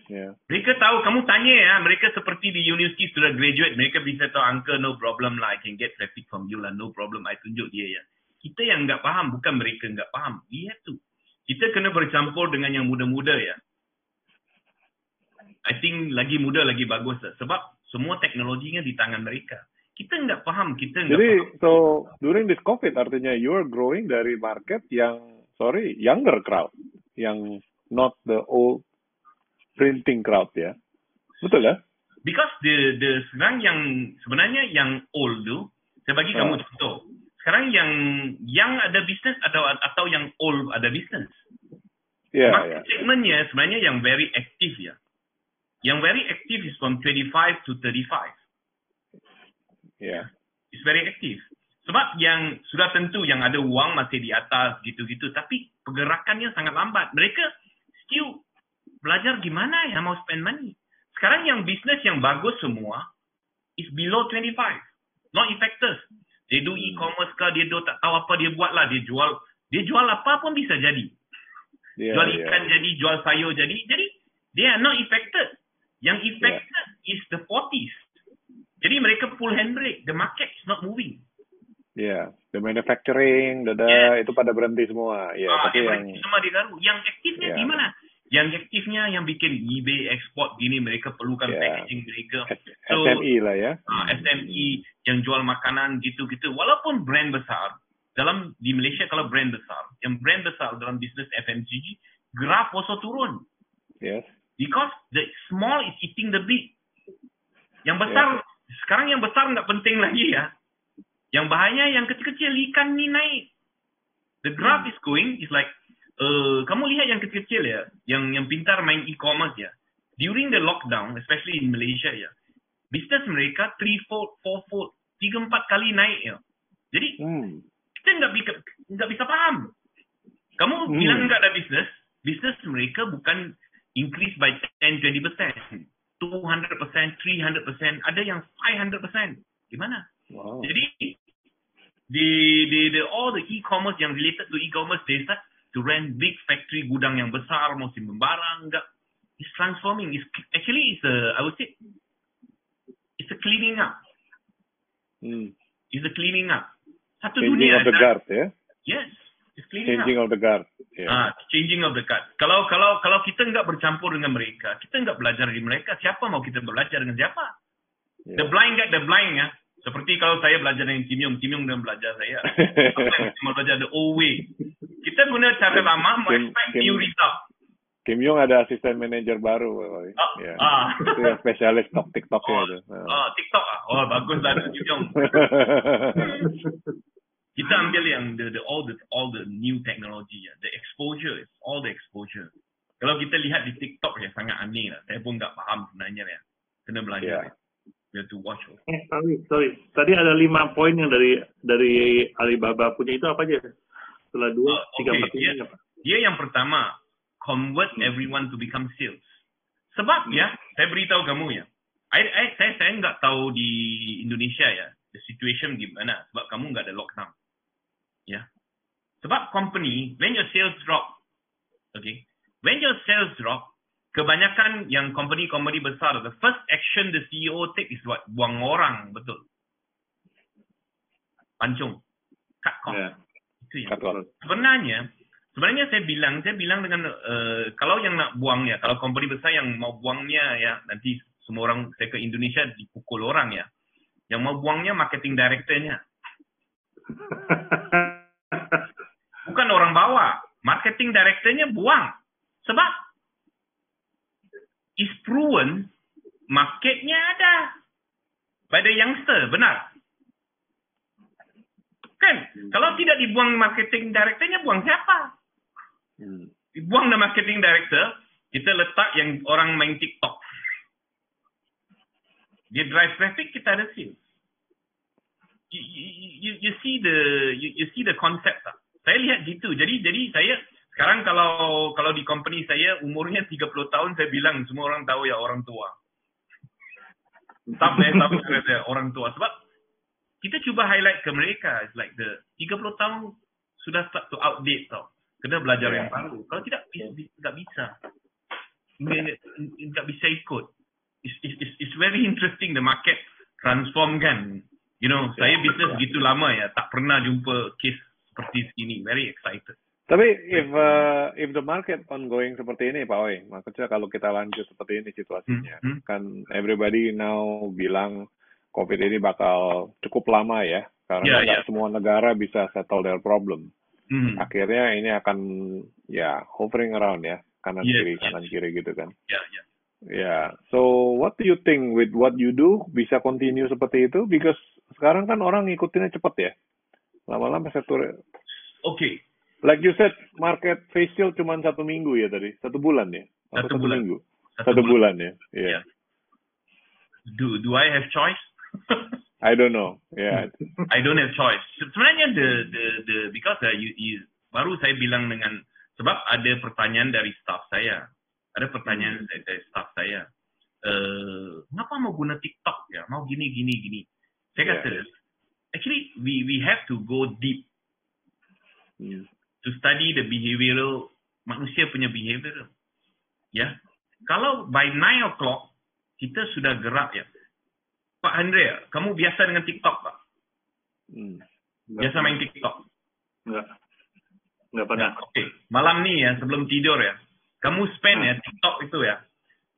Yeah. Mereka tahu, kamu tanya ya, mereka seperti di universiti sudah graduate, mereka bisa tahu angka no problem lah, I can get traffic from you lah, no problem, I tunjuk dia ya. Kita yang nggak paham, bukan mereka nggak paham. We have to. Kita kena bercampur dengan yang muda-muda ya. I think lagi muda lagi bagus lah. Sebab semua teknologinya di tangan mereka. Kita nggak paham, kita nggak Jadi, paham. so during this COVID artinya you are growing dari market yang sorry younger crowd, yang not the old printing crowd ya. Betul ya? Because the the sekarang yang sebenarnya yang old tu, saya bagi Ah. kamu contoh. Sekarang yang yang ada bisnes atau atau yang old ada bisnes. Ya, Market ya. segmentnya sebenarnya yang very active ya. Yang very active is from 25 to 35. Ya. It's very active. Sebab yang sudah tentu yang ada wang masih di atas gitu-gitu. Tapi pergerakannya sangat lambat. Mereka still belajar gimana ya mau spend money. Sekarang yang bisnes yang bagus semua is below 25. Not effective. Dia do e-commerce kah, dia do tak tahu apa dia buat lah. Dia jual dia jual apa pun bisa jadi. Yeah, jual yeah. ikan jadi, jual sayur jadi. Jadi, they are not affected. Yang affected is the 40s. Jadi mereka pull handbrake. The market is not moving. Yeah, the manufacturing, dada Yeah. itu pada berhenti semua. Ya, ah, tapi yang semua digaru. Yang aktifnya Yeah. di mana? Yang aktifnya yang bikin eBay export gini mereka perlukan Yeah. packaging mereka. So- SME lah ya. Ah, SME yang jual makanan gitu-gitu. Walaupun brand besar dalam di Malaysia kalau brand besar, yang brand besar dalam bisnes FMCG, graf also turun. Yes. Because the small is eating the big. Yang besar, sekarang yang besar nggak penting lagi ya. Yang bahaya yang kecil-kecil ikan ni naik. The graph is going is like, uh, kamu lihat yang kecil-kecil ya, yang yang pintar main e-commerce ya. During the lockdown, especially in Malaysia ya, bisnes mereka three fold, four fold, tiga empat kali naik ya. Jadi Hmm. kita nggak bisa nggak bisa paham. Kamu Hmm. bilang nggak ada bisnes, bisnes mereka bukan increase by 10-20%, 200%, 300%, ada yang 500%. Gimana? Wow. Jadi the, the, the, all the e-commerce yang related to e-commerce, they start to rent big factory gudang yang besar, mau simpan barang, enggak. It's transforming. It's, actually, it's a, I would say, it's a cleaning up. Hmm. It's a cleaning up. Satu Changing dunia. of the dah- guard ya. Yes, it's cleaning Changing up. of the guard. Ya. Ah, changing of the guard. Kalau kalau kalau kita nggak bercampur dengan mereka, kita nggak belajar dari mereka, siapa mau kita belajar dengan siapa? Ya. The blind guide the blind ya. Seperti kalau saya belajar dengan Kim Yong, Kim Yong dan belajar saya. (laughs) Apa yang mau belajar the old way. Kita guna cara lama, expect new result. Kim Yong ada asisten manager baru. Ah, Ya. ah. Itu yang spesialis tok TikToknya Oh, itu. Ah. oh, TikTok ah. Oh, bagus lah Kim Yong. (laughs) Kita ambil yang the, the all the new technology ya, the exposure, is all the exposure. Kalau kita lihat di TikTok ya sangat aneh lah. Saya pun nggak paham sebenarnya ya. Kena belajar. Ya. ya. You have to watch. Eh, sorry, sorry. Tadi ada lima poin yang dari dari Alibaba punya itu apa aja? Setelah dua, Oh, tiga, okay. empat ini Dia- apa? Dia yang pertama, convert everyone to become sales. Sebab ya, saya beritahu kamu ya. I, I, saya saya nggak tahu di Indonesia ya, the situation gimana. Sebab kamu nggak ada lockdown. Sebab company, when your sales drop, okay, when your sales drop, kebanyakan yang company-company besar, the first action the CEO take is what? Buang orang, betul. Pancung. Cut cost. Ya. Itu yang Cut cost. sebenarnya sebenarnya saya bilang saya bilang dengan uh, kalau yang nak buang ya kalau company besar yang mau buangnya ya nanti semua orang saya ke Indonesia dipukul orang ya yang mau buangnya marketing directornya (laughs) bukan orang bawa marketing directornya buang sebab is proven marketnya ada the youngster benar kan kalau tidak dibuang marketing directornya buang siapa Hmm. dibuang the marketing director, kita letak yang orang main TikTok. Dia drive traffic, kita ada sales. You, you, you, you see the you, you see the concept tak? Saya lihat gitu. Jadi jadi saya sekarang kalau kalau di company saya umurnya 30 tahun saya bilang semua orang tahu ya orang tua. Saya tahu saya orang tua sebab kita cuba highlight ke mereka it's like the 30 tahun sudah start to outdate tau. Kena belajar Ya. yang baru. Kalau tidak nggak bisa. Nggak bisa ikut. It's, it's, it's, very interesting the market transform kan. You know, saya bisnes gitu lama ya, tak pernah jumpa case seperti ini. Very excited. Tapi if uh, if the market ongoing seperti ini Pak Oi, maksudnya kalau kita lanjut seperti ini situasinya, Hmm, hmm. kan everybody now bilang COVID ini bakal cukup lama ya, karena nggak ya. semua negara bisa settle their problem. Hmm. Akhirnya ini akan ya hovering around ya, kanan Yes, kiri yes. kanan kiri gitu kan. Ya, ya. Ya, so what do you think with what you do bisa continue seperti itu? Because sekarang kan orang ngikutinnya cepet ya, lama-lama satu Okay. Like you said, market facial cuma satu minggu ya tadi, satu bulan ya, Atau Satu bulan. minggu, satu, bulan. ya, iya. Ya. Do do I have choice? (laughs) I don't know. Yeah. I don't have choice. Se- Sebenarnya the the the because uh, you, you baru saya bilang dengan sebab ada pertanyaan dari staff saya. Ada pertanyaan dari, dari staff saya. Uh, kenapa mau guna TikTok ya? Mau gini gini gini. Saya Yeah. kata actually we we have to go deep Hmm. to study the behavioral manusia punya behavioral. Ya. Kalau by 9 o'clock kita sudah gerak ya. Pak Andre, kamu biasa dengan TikTok Pak? Hmm. Biasa main TikTok. Enggak. Enggak pernah. Oke, malam nih ya sebelum tidur ya. Kamu spend ya TikTok itu ya.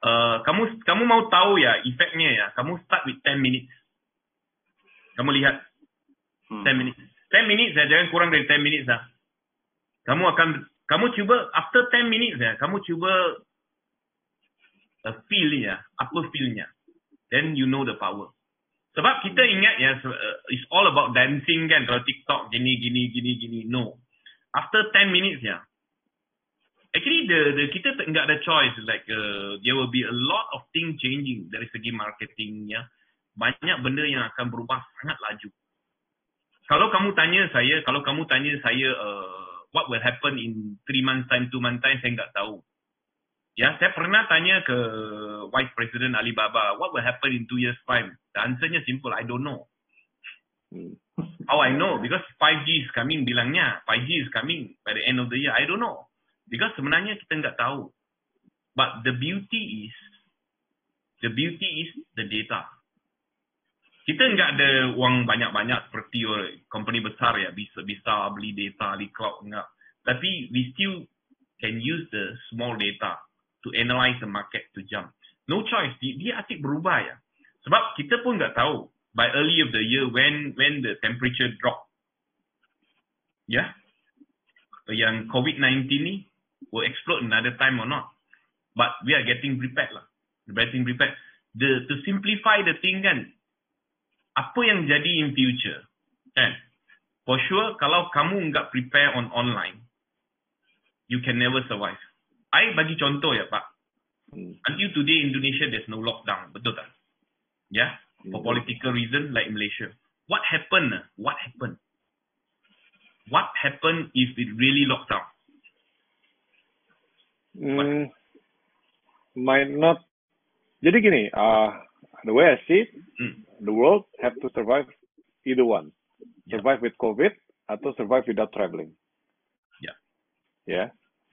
Uh, kamu kamu mau tahu ya efeknya ya. Kamu start with 10 minutes. Kamu lihat Hmm. 10 minutes. 10 minutes ya, jangan kurang dari 10 minutes lah. Kamu akan kamu cuba after 10 minutes ya, kamu cuba uh, feel ya, apa feel-nya. Then you know the power. Sebab kita ingat ya, uh, it's all about dancing kan, kalau TikTok gini, gini, gini, gini. No. After 10 minutes ya, actually the, the kita tak- ada choice. Like uh, there will be a lot of thing changing dari segi marketingnya. Banyak benda yang akan berubah sangat laju. Kalau kamu tanya saya, kalau kamu tanya saya, uh, what will happen in three months time, two months time, saya nggak tahu. Ya, saya pernah tanya ke Vice President Alibaba, what will happen in two years time? The answernya simple, I don't know. Hmm. How I know? Because 5G is coming bilangnya. 5G is coming by the end of the year. I don't know. Because sebenarnya kita nggak tahu. But the beauty is, the beauty is the data. Kita nggak ada uang banyak-banyak seperti company besar ya, bisa bisa beli data di cloud enggak. Tapi we still can use the small data to analyze the market to jump. No choice, dia, dia asyik berubah ya. Sebab kita pun nggak tahu by early of the year when when the temperature drop. Ya. Yang COVID-19 ni will explode another time or not. But we are getting prepared lah. Getting prepared. The to simplify the thing kan, apa yang jadi in future, kan? For sure, kalau kamu nggak prepare on online, you can never survive. I bagi contoh ya Pak. Hmm. Until today Indonesia there's no lockdown, betul tak? Ya, for Hmm. political reason like Malaysia. What happened? ah? What happened? What happened if it really locked down? Hmm, might not. Jadi gini, uh, the way I see it, Hmm. the world have to survive either one. Yeah. Survive with COVID atau survive without traveling. Yeah. Yeah.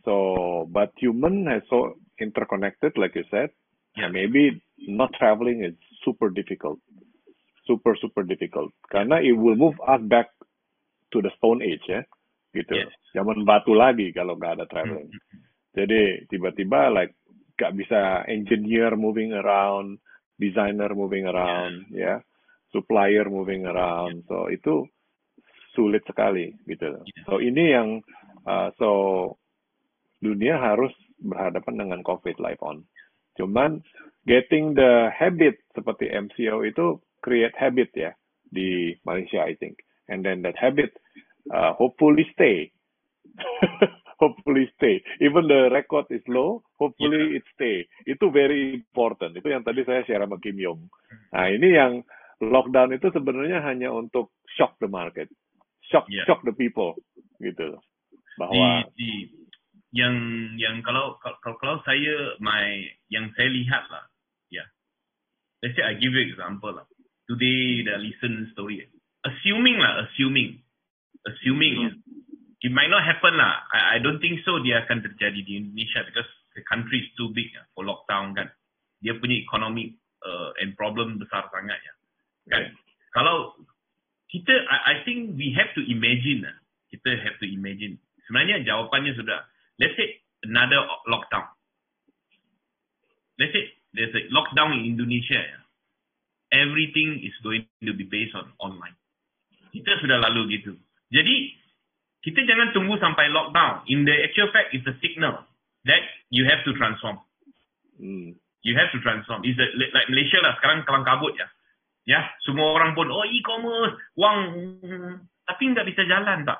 So, but human has so interconnected, like you said. Yeah. Maybe not traveling is super difficult. Super, super difficult. Karena it will move us back to the stone age ya. Gitu. Yes. Zaman batu lagi kalau nggak ada traveling. Hmm. Jadi tiba-tiba like gak bisa engineer moving around, designer moving around, ya, supplier moving around. So itu sulit sekali gitu. So ini yang uh, so dunia harus berhadapan dengan COVID live on. Cuman getting the habit seperti MCO itu create habit ya di Malaysia I think. And then that habit uh, hopefully stay. (laughs) hopefully stay. Even the record is low, hopefully it stay. Itu very important. Itu yang tadi saya share sama Kim Yong. Nah ini yang lockdown itu sebenarnya hanya untuk shock the market, shock Yeah. shock the people gitu. di, Bahwa di yang yang kalau kalau kalau saya my yang saya lihat lah ya let's say I give you example lah today the listen story assuming lah assuming assuming ya it might not happen lah. I, I don't think so dia akan terjadi di Indonesia because the country is too big ya, for lockdown kan. Dia punya ekonomi uh, and problem besar sangat ya. Kan? Kalau kita I, I think we have to imagine lah. Kita have to imagine. Sebenarnya jawapannya sudah. Let's say another lockdown. Let's say there's a lockdown in Indonesia ya. Everything is going to be based on online. Kita sudah lalu gitu. Jadi kita jangan tunggu sampai lockdown in the actual fact it's a signal that you have to transform hmm, you have to transform. Is like Malaysia lah sekarang kelang kabut ya. Ya, semua orang pun oh e-commerce, wang tapi nggak bisa jalan tak.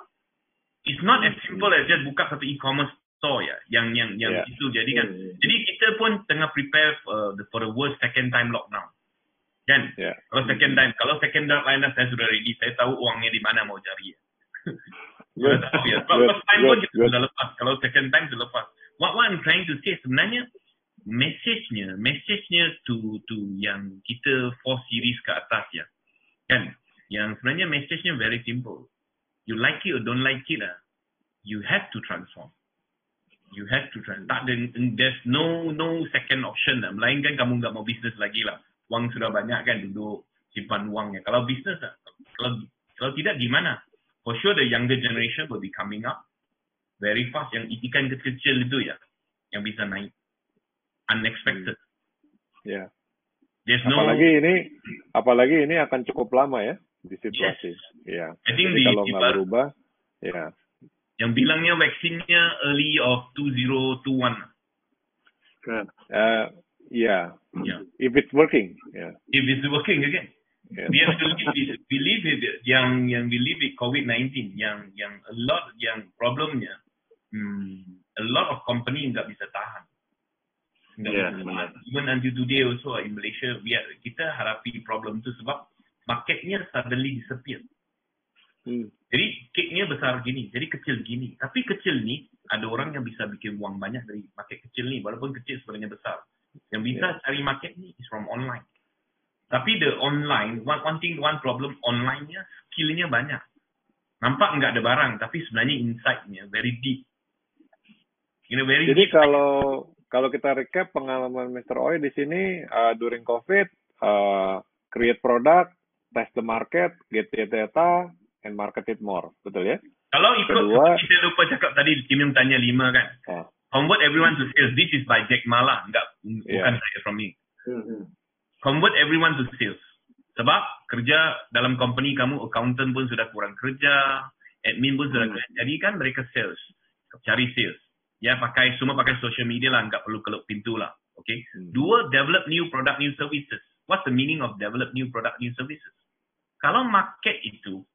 It's not as simple as just buka satu e-commerce store ya, yang yang yang Yeah. itu jadi kan. Jadi kita pun tengah prepare uh, the, for the worst second time lockdown. Kan? Yeah. Kalau second time, kalau second time saya sudah ready, saya tahu uangnya di mana mau cari. Good. (laughs) Sebab Good. first time pun kita sudah lepas. Kalau second time sudah lepas. What, what I'm trying to say sebenarnya message-nya, message-nya to to yang kita four series ke atas ya. Kan? Yang sebenarnya message-nya very simple. You like it or don't like it lah. You have to transform. You have to transform. Tak ada, there's no no second option lah. Melainkan kamu nggak mau bisnes lagi lah. Wang sudah banyak kan duduk simpan uangnya. Kalau bisnes lah. Kalau kalau tidak gimana? For sure the younger generation will be coming up very fast. Yang ikan kecil-kecil itu ya. Yang bisa naik. Unexpected. Ya. There's no, Apalagi ini, apalagi ini akan cukup lama ya di situasi. Ya. I think Jadi the, kalau nggak berubah, ya. yang bilangnya vaksinnya early of 2021. Kan. Eh, ya. Yeah. If it's working, ya. If it's working again. Ya. We believe yang yang believe it COVID-19, yang yang a lot yang problemnya, hmm, a lot of company nggak bisa tahan. Nggak Yeah, bisa benar. tahan. Even until today also in Malaysia, we are, kita hadapi problem tu sebab marketnya suddenly disappear. Hmm. Jadi cake-nya besar gini, jadi kecil gini. Tapi kecil ni ada orang yang bisa bikin uang banyak dari market kecil ni walaupun kecil sebenarnya besar. Yang bisa cari market ni is from online. Tapi the online, one, one thing, one problem online-nya skill-nya banyak. Nampak enggak ada barang, tapi sebenarnya insight-nya very deep. You know, very Jadi deep. kalau kalau kita recap pengalaman Mr. Oi di sini uh, during COVID, uh, create product, test the market, get the data, and market it more, betul ya? Kalau ikut, Kedua- kita lupa cakap tadi, Kim tanya lima kan. Ah. Convert everyone to sales. This is by Jack Ma lah. Enggak, Yeah. bukan saya from me. Hmm. Convert everyone to sales. Sebab kerja dalam company kamu, accountant pun sudah kurang kerja, admin pun sudah Hmm. kerja. Jadi kan mereka sales, cari sales. Ya pakai semua pakai social media lah, nggak perlu kelup pintu lah. Okay. Hmm. Dua, develop new product, new services. What's the meaning of develop new product, new services? Kalau market itu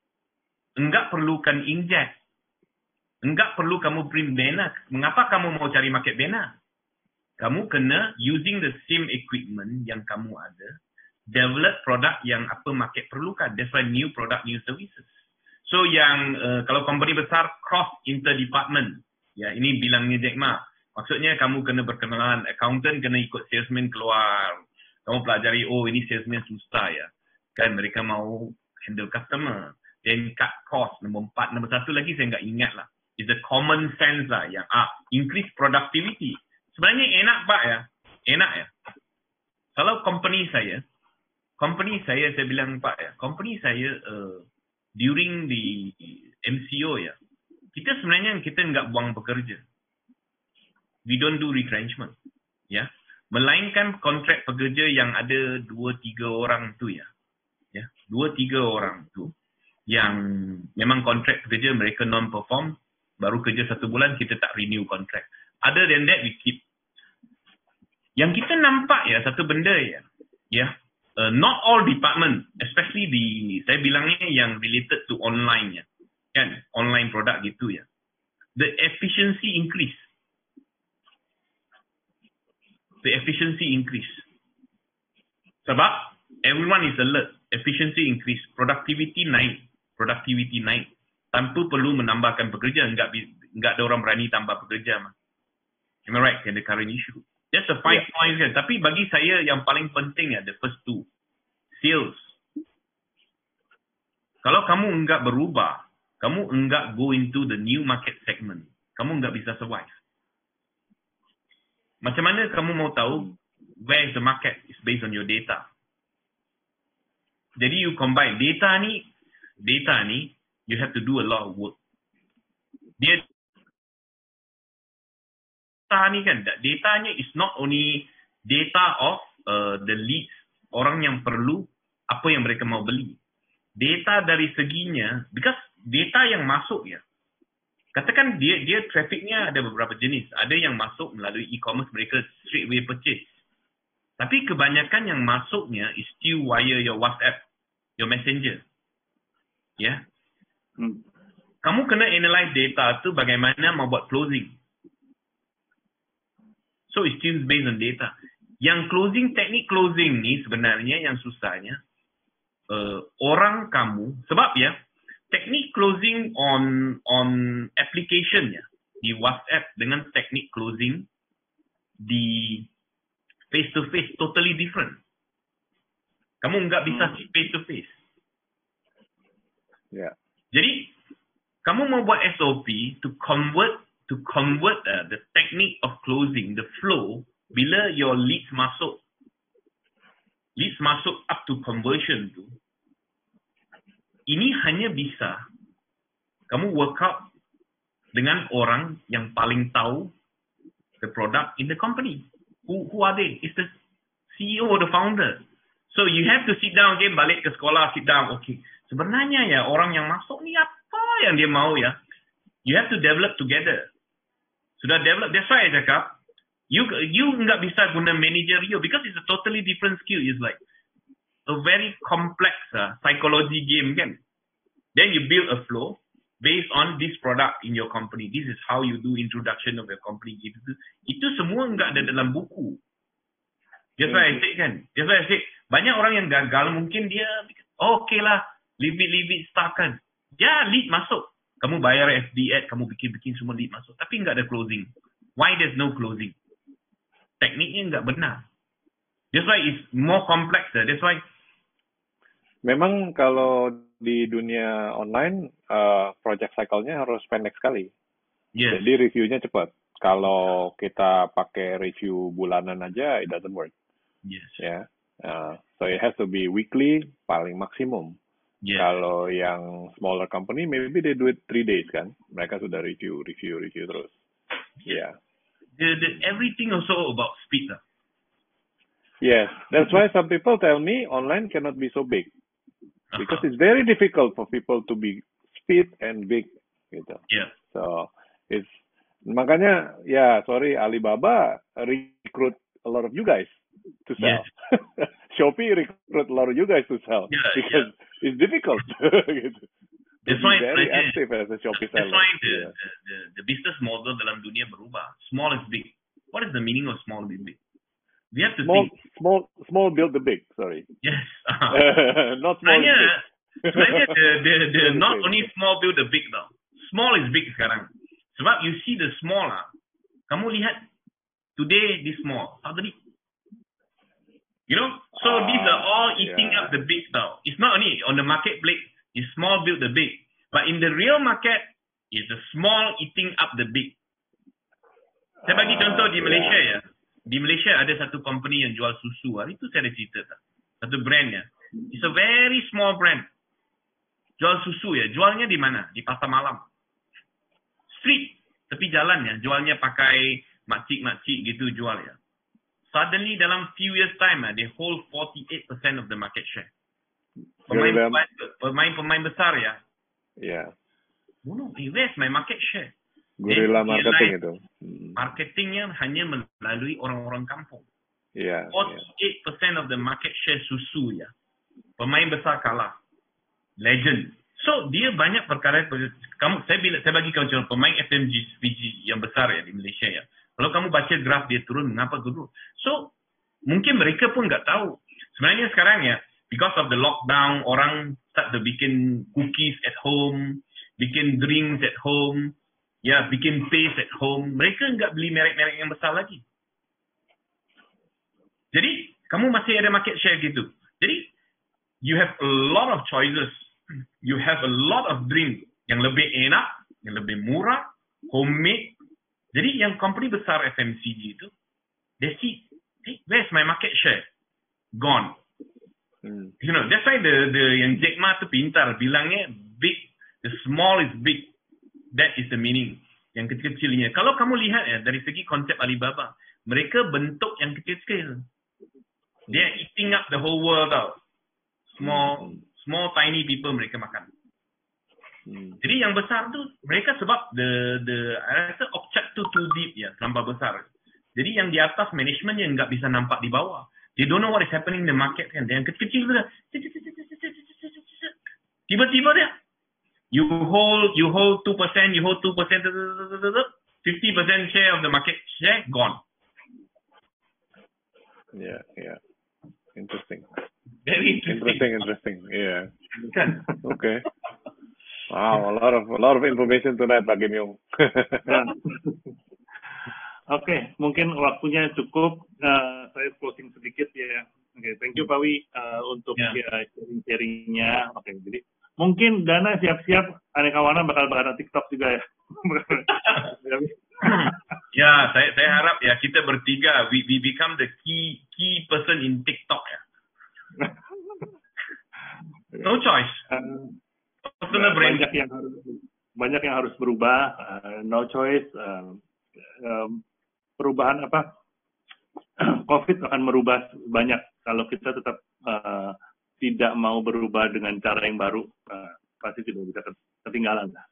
enggak perlukan inject, enggak perlu kamu print banner. Mengapa kamu mau cari market banner? Kamu kena using the same equipment yang kamu ada, develop produk yang apa market perlukan. Why new product, new services. So yang uh, kalau company besar cross inter-department, ya ini bilangnya Jack Ma. Maksudnya kamu kena berkenalan, accountant kena ikut salesman keluar. Kamu pelajari, oh ini salesman susah ya. Kan mereka mau handle customer. Then cut cost. Nombor empat, nombor satu lagi saya nggak ingat lah. It's a common sense lah yang ah, increase productivity. Sebenarnya enak pak ya, enak ya. Kalau company saya, company saya saya bilang pak ya, company saya uh, during the MCO ya, kita sebenarnya kita nggak buang pekerja. We don't do retrenchment, ya. Melainkan kontrak pekerja yang ada dua tiga orang tu ya, ya dua tiga orang tu yang memang kontrak pekerja mereka non perform baru kerja satu bulan kita tak renew kontrak. Other than that we keep. Yang kita nampak ya satu benda ya, ya uh, not all department, especially di saya bilangnya yang related to online ya, kan online product gitu ya. The efficiency increase. The efficiency increase. Sebab everyone is alert, efficiency increase, productivity naik, productivity naik tanpa perlu menambahkan pekerja, enggak enggak ada orang berani tambah pekerja mah. Am I right? In the current issue. That's the five Yeah. points kan. Tapi bagi saya yang paling penting ya, the first two. Sales. Kalau kamu enggak berubah, kamu enggak go into the new market segment, kamu enggak bisa survive. Macam mana kamu mau tahu where is the market? It's based on your data. Jadi you combine data ni, data ni, you have to do a lot of work. Dia data ni kan, datanya is not only data of uh, the leads, orang yang perlu apa yang mereka mau beli. Data dari seginya, because data yang masuk ya, katakan dia dia trafficnya ada beberapa jenis. Ada yang masuk melalui e-commerce mereka straight away purchase. Tapi kebanyakan yang masuknya is still via your WhatsApp, your messenger. Ya. Hmm. Kamu kena analyze data tu bagaimana mau buat closing. So it's still based on data. yang closing teknik closing ni sebenarnya yang susahnya uh, orang kamu sebab ya teknik closing on on application ya di WhatsApp dengan teknik closing di face to face totally different. Kamu nggak bisa Hmm. see face to face. Ya. Jadi kamu mau buat SOP to convert to convert uh, the technique of closing the flow bila your leads masuk leads masuk up to conversion tu ini hanya bisa kamu work out dengan orang yang paling tahu the product in the company. Who who are they? It's the CEO or the founder. So you have to sit down again balik ke sekolah sit down. Okay sebenarnya ya orang yang masuk ni apa yang dia mau ya? You have to develop together sudah develop that's why I cakap you you nggak bisa guna managerial because it's a totally different skill. It's like a very complex uh, psychology game kan? Then you build a flow based on this product in your company. This is how you do introduction of your company. Gitu itu semua nggak ada dalam buku. That's why I say kan? That's why I say banyak orang yang gagal mungkin dia oh, okay lah leave it leave it start kan? Ya lead masuk kamu bayar FB ad kamu bikin-bikin semua lead masuk tapi nggak ada closing why there's no closing tekniknya nggak benar that's why it's more complex uh. that's why Memang kalau di dunia online, uh, project cycle-nya harus pendek sekali. yes Jadi reviewnya cepat. Kalau kita pakai review bulanan aja, it doesn't work. yes Ya. Uh, so it has to be weekly, paling maksimum. Yes Kalau yang smaller company, maybe they do it three days kan. Mereka sudah review, review, review terus. Ya. the, the everything also about speed uh. Yes, that's why some people tell me online cannot be so big because it's very difficult for people to be speed and big gitu. yeah So it's makanya ya sorry Alibaba recruit a lot of you guys to sell. (laughs) Shopee recruit a lot of you guys to sell Yeah, because it's difficult. (laughs) That's why very active as a Shopee That's seller. why the, Yeah. the, the, the business model dalam dunia berubah. Small is big. What is the meaning of small is big? We have to Small, think. small, small build the big. Sorry, Yes. (laughs) Ah. not small. is big. sebenarnya the, the, the (laughs) not only small build the big tau. Small is big sekarang. Sebab you see the small lah. Kamu lihat today this small. Suddenly. You know? So Ah, these are all eating yeah. up the big tau. It's not only on the marketplace. It's small build the big. But in the real market, it's the small eating up the big. Saya bagi Ah, contoh di. Malaysia ya. Di Malaysia ada satu company yang jual susu. Hari itu saya ada cerita tak? Satu brand ya. It's a very small brand. Jual susu ya. Jualnya di mana? Di pasar malam. Street. Tepi jalan ya. Jualnya pakai makcik-makcik gitu jual ya. Suddenly dalam few years time ya, they hold 48% of the market share. Gorilla- Pemain-pemain pemain-pemain besar ya. Ya, Oh no, eh, where's my market share? guerrilla Then marketing itu. Hmm. Marketingnya hanya melalui orang-orang kampung. Iya. iya. 48% of the market share susu ya. Pemain besar kalah. Legend. So dia banyak perkara kamu saya bila saya bagi kamu contoh pemain FMCG yang besar ya di Malaysia ya. Kalau kamu baca graf dia turun mengapa turun? So mungkin mereka pun nggak tahu. Sebenarnya sekarang ya because of the lockdown orang start to bikin cookies at home, bikin drinks at home, ya bikin paste at home. Mereka nggak beli merek-merek yang besar lagi. Jadi kamu masih ada market share gitu. Jadi you have a lot of choices. You have a lot of drink yang lebih enak, yang lebih murah, homemade. Jadi yang company besar FMCG itu, they see, hey, where's my market share? Gone. Hmm. You know, that's why the the yang Jack Ma tu pintar bilangnya big, the small is big. That is the meaning. Yang kecil-kecilnya. Kalau kamu lihat ya dari segi konsep Alibaba, mereka bentuk yang kecil-kecil. They are eating up the whole world tau. Small, small tiny people mereka makan. Hmm. Jadi yang besar tu mereka sebab the the I rasa object tu too deep ya, terlampau besar. Jadi yang di atas management yang nggak bisa nampak di bawah. They don't know what is happening in the market kan. Yang kecil-kecil tu. Tiba-tiba dia you hold you hold 2%, you hold 2%, 50% share of the market share gone. Yeah, yeah. Interesting. Very interesting. Interesting, interesting. Yeah. Kan? Okay. Wow, a lot of a lot of information tonight, Pak Kim Yong. Ya. Oke, mungkin waktunya cukup. Eh, saya closing sedikit ya. Oke, thank you Pak Wi eh, untuk Ya. ya, sharing-sharingnya. Oke, jadi mungkin Dana siap-siap aneka warna bakal bakal TikTok juga ya. (laughs) ya, saya saya harap ya kita bertiga we, we become the key key person in TikTok ya. (laughs) No choice. Eh, Personal brand. banyak yang harus banyak yang harus berubah. eh, no choice. eh, em, perubahan apa? (clears throat) COVID akan merubah banyak kalau kita tetap eh, tidak mau berubah dengan cara yang baru. eh, pasti tidak bisa ket- ketinggalan lah.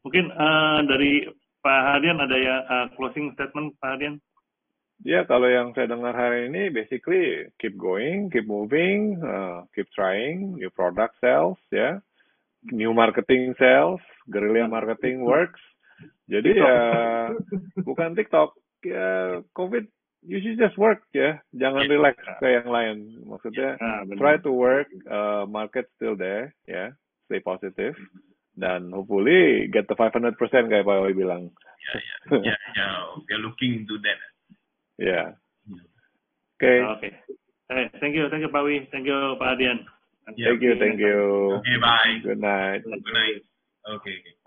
Mungkin eh, dari Pak Hadian ada ya eh, closing statement Pak Hadian? Ya, kalau yang saya dengar hari ini, basically keep going, keep moving, uh, keep trying, new product sales, ya, new marketing sales, guerrilla marketing works. Jadi ya bukan TikTok, ya COVID, you should just work ya, jangan relax kayak yang lain. Maksudnya Ah, benar. try to work, uh, market still there, ya, stay positive, dan hopefully get the 500% kayak Pak Oi bilang. Ya, ya, we are looking into that. Ya. Okay. Okay. Eh, thank you, thank you Pak Wi, thank you Pak Hadian. Thank you, thank you. Okay, bye. Good night. Good night. Okay, okay.